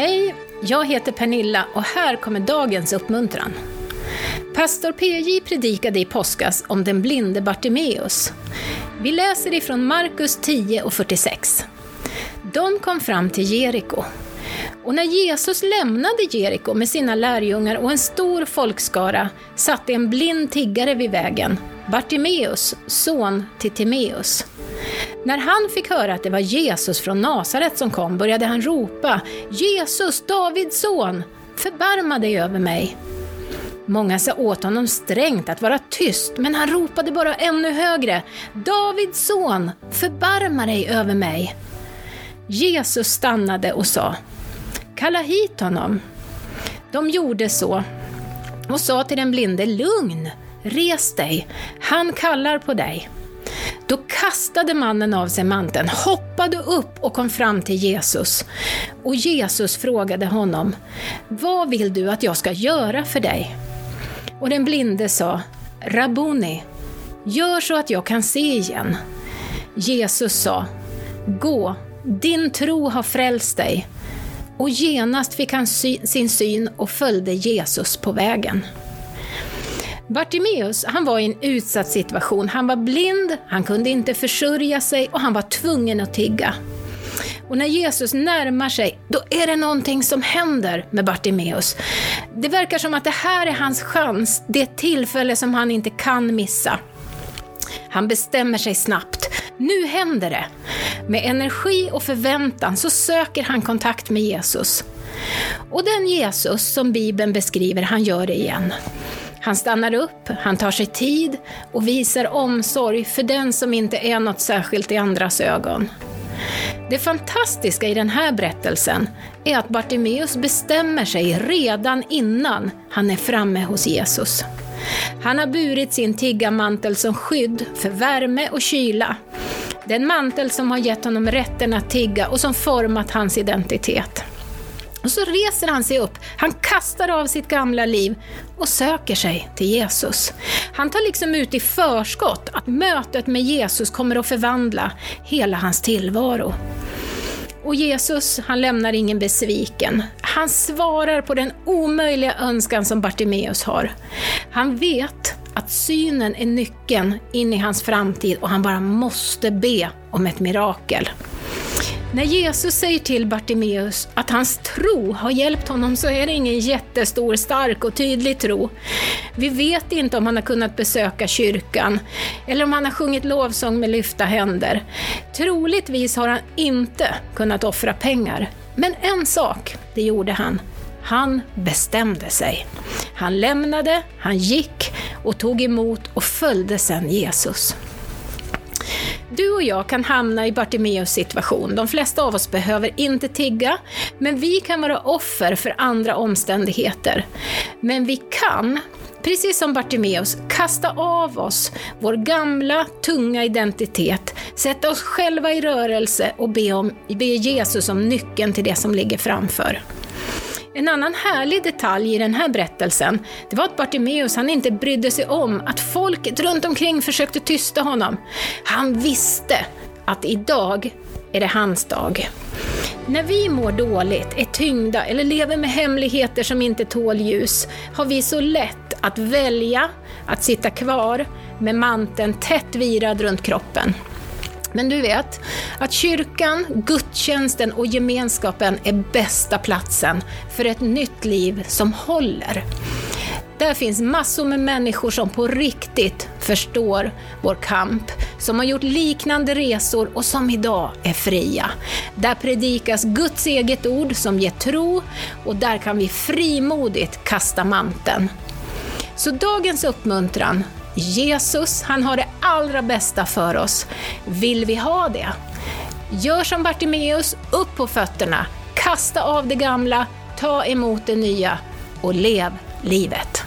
Hej, jag heter Pernilla och här kommer dagens uppmuntran. Pastor PJ predikade i påskas om den blinde Bartimeus. Vi läser ifrån Markus 10 och 46. De kom fram till Jeriko. Och när Jesus lämnade Jeriko med sina lärjungar och en stor folkskara satte en blind tiggare vid vägen, Bartimeus, son till Timeus. När han fick höra att det var Jesus från Nasaret som kom började han ropa Jesus, Davids son, förbarma dig över mig. Många sa åt honom strängt att vara tyst, men han ropade bara ännu högre. Davids son, förbarma dig över mig. Jesus stannade och sa, kalla hit honom. De gjorde så och sa till den blinde, lugn, res dig, han kallar på dig. Då kastade mannen av sig manteln, hoppade upp och kom fram till Jesus. Och Jesus frågade honom, vad vill du att jag ska göra för dig? Och den blinde sa, Rabuni, gör så att jag kan se igen. Jesus sa, gå, din tro har frälst dig. Och genast fick han sy sin syn och följde Jesus på vägen. Bartimeus, han var i en utsatt situation. Han var blind, han kunde inte försörja sig och han var tvungen att tigga. Och när Jesus närmar sig, då är det någonting som händer med Bartimeus. Det verkar som att det här är hans chans, det tillfälle som han inte kan missa. Han bestämmer sig snabbt. Nu händer det! Med energi och förväntan så söker han kontakt med Jesus. Och den Jesus som Bibeln beskriver, han gör det igen. Han stannar upp, han tar sig tid och visar omsorg för den som inte är något särskilt i andras ögon. Det fantastiska i den här berättelsen är att Bartimeus bestämmer sig redan innan han är framme hos Jesus. Han har burit sin tiggarmantel som skydd för värme och kyla. Den mantel som har gett honom rätten att tigga och som format hans identitet. Och så reser han sig upp, han kastar av sitt gamla liv och söker sig till Jesus. Han tar liksom ut i förskott att mötet med Jesus kommer att förvandla hela hans tillvaro. Och Jesus, han lämnar ingen besviken. Han svarar på den omöjliga önskan som Bartimeus har. Han vet att synen är nyckeln in i hans framtid och han bara måste be om ett mirakel. När Jesus säger till Bartimeus att hans tro har hjälpt honom så är det ingen jättestor, stark och tydlig tro. Vi vet inte om han har kunnat besöka kyrkan eller om han har sjungit lovsång med lyfta händer. Troligtvis har han inte kunnat offra pengar. Men en sak, det gjorde han. Han bestämde sig. Han lämnade, han gick och tog emot och följde sedan Jesus. Du och jag kan hamna i Bartimeus situation. De flesta av oss behöver inte tigga, men vi kan vara offer för andra omständigheter. Men vi kan, precis som Bartimeus, kasta av oss vår gamla, tunga identitet, sätta oss själva i rörelse och be, om, be Jesus om nyckeln till det som ligger framför. En annan härlig detalj i den här berättelsen, det var att Bartimeus han inte brydde sig om att folket runt omkring försökte tysta honom. Han visste att idag är det hans dag. När vi mår dåligt, är tyngda eller lever med hemligheter som inte tål ljus, har vi så lätt att välja att sitta kvar med manteln tätt virad runt kroppen. Men du vet att kyrkan, gudstjänsten och gemenskapen är bästa platsen för ett nytt liv som håller. Där finns massor med människor som på riktigt förstår vår kamp, som har gjort liknande resor och som idag är fria. Där predikas Guds eget ord som ger tro och där kan vi frimodigt kasta manteln. Så dagens uppmuntran Jesus, han har det allra bästa för oss. Vill vi ha det? Gör som Bartimeus, upp på fötterna, kasta av det gamla, ta emot det nya och lev livet.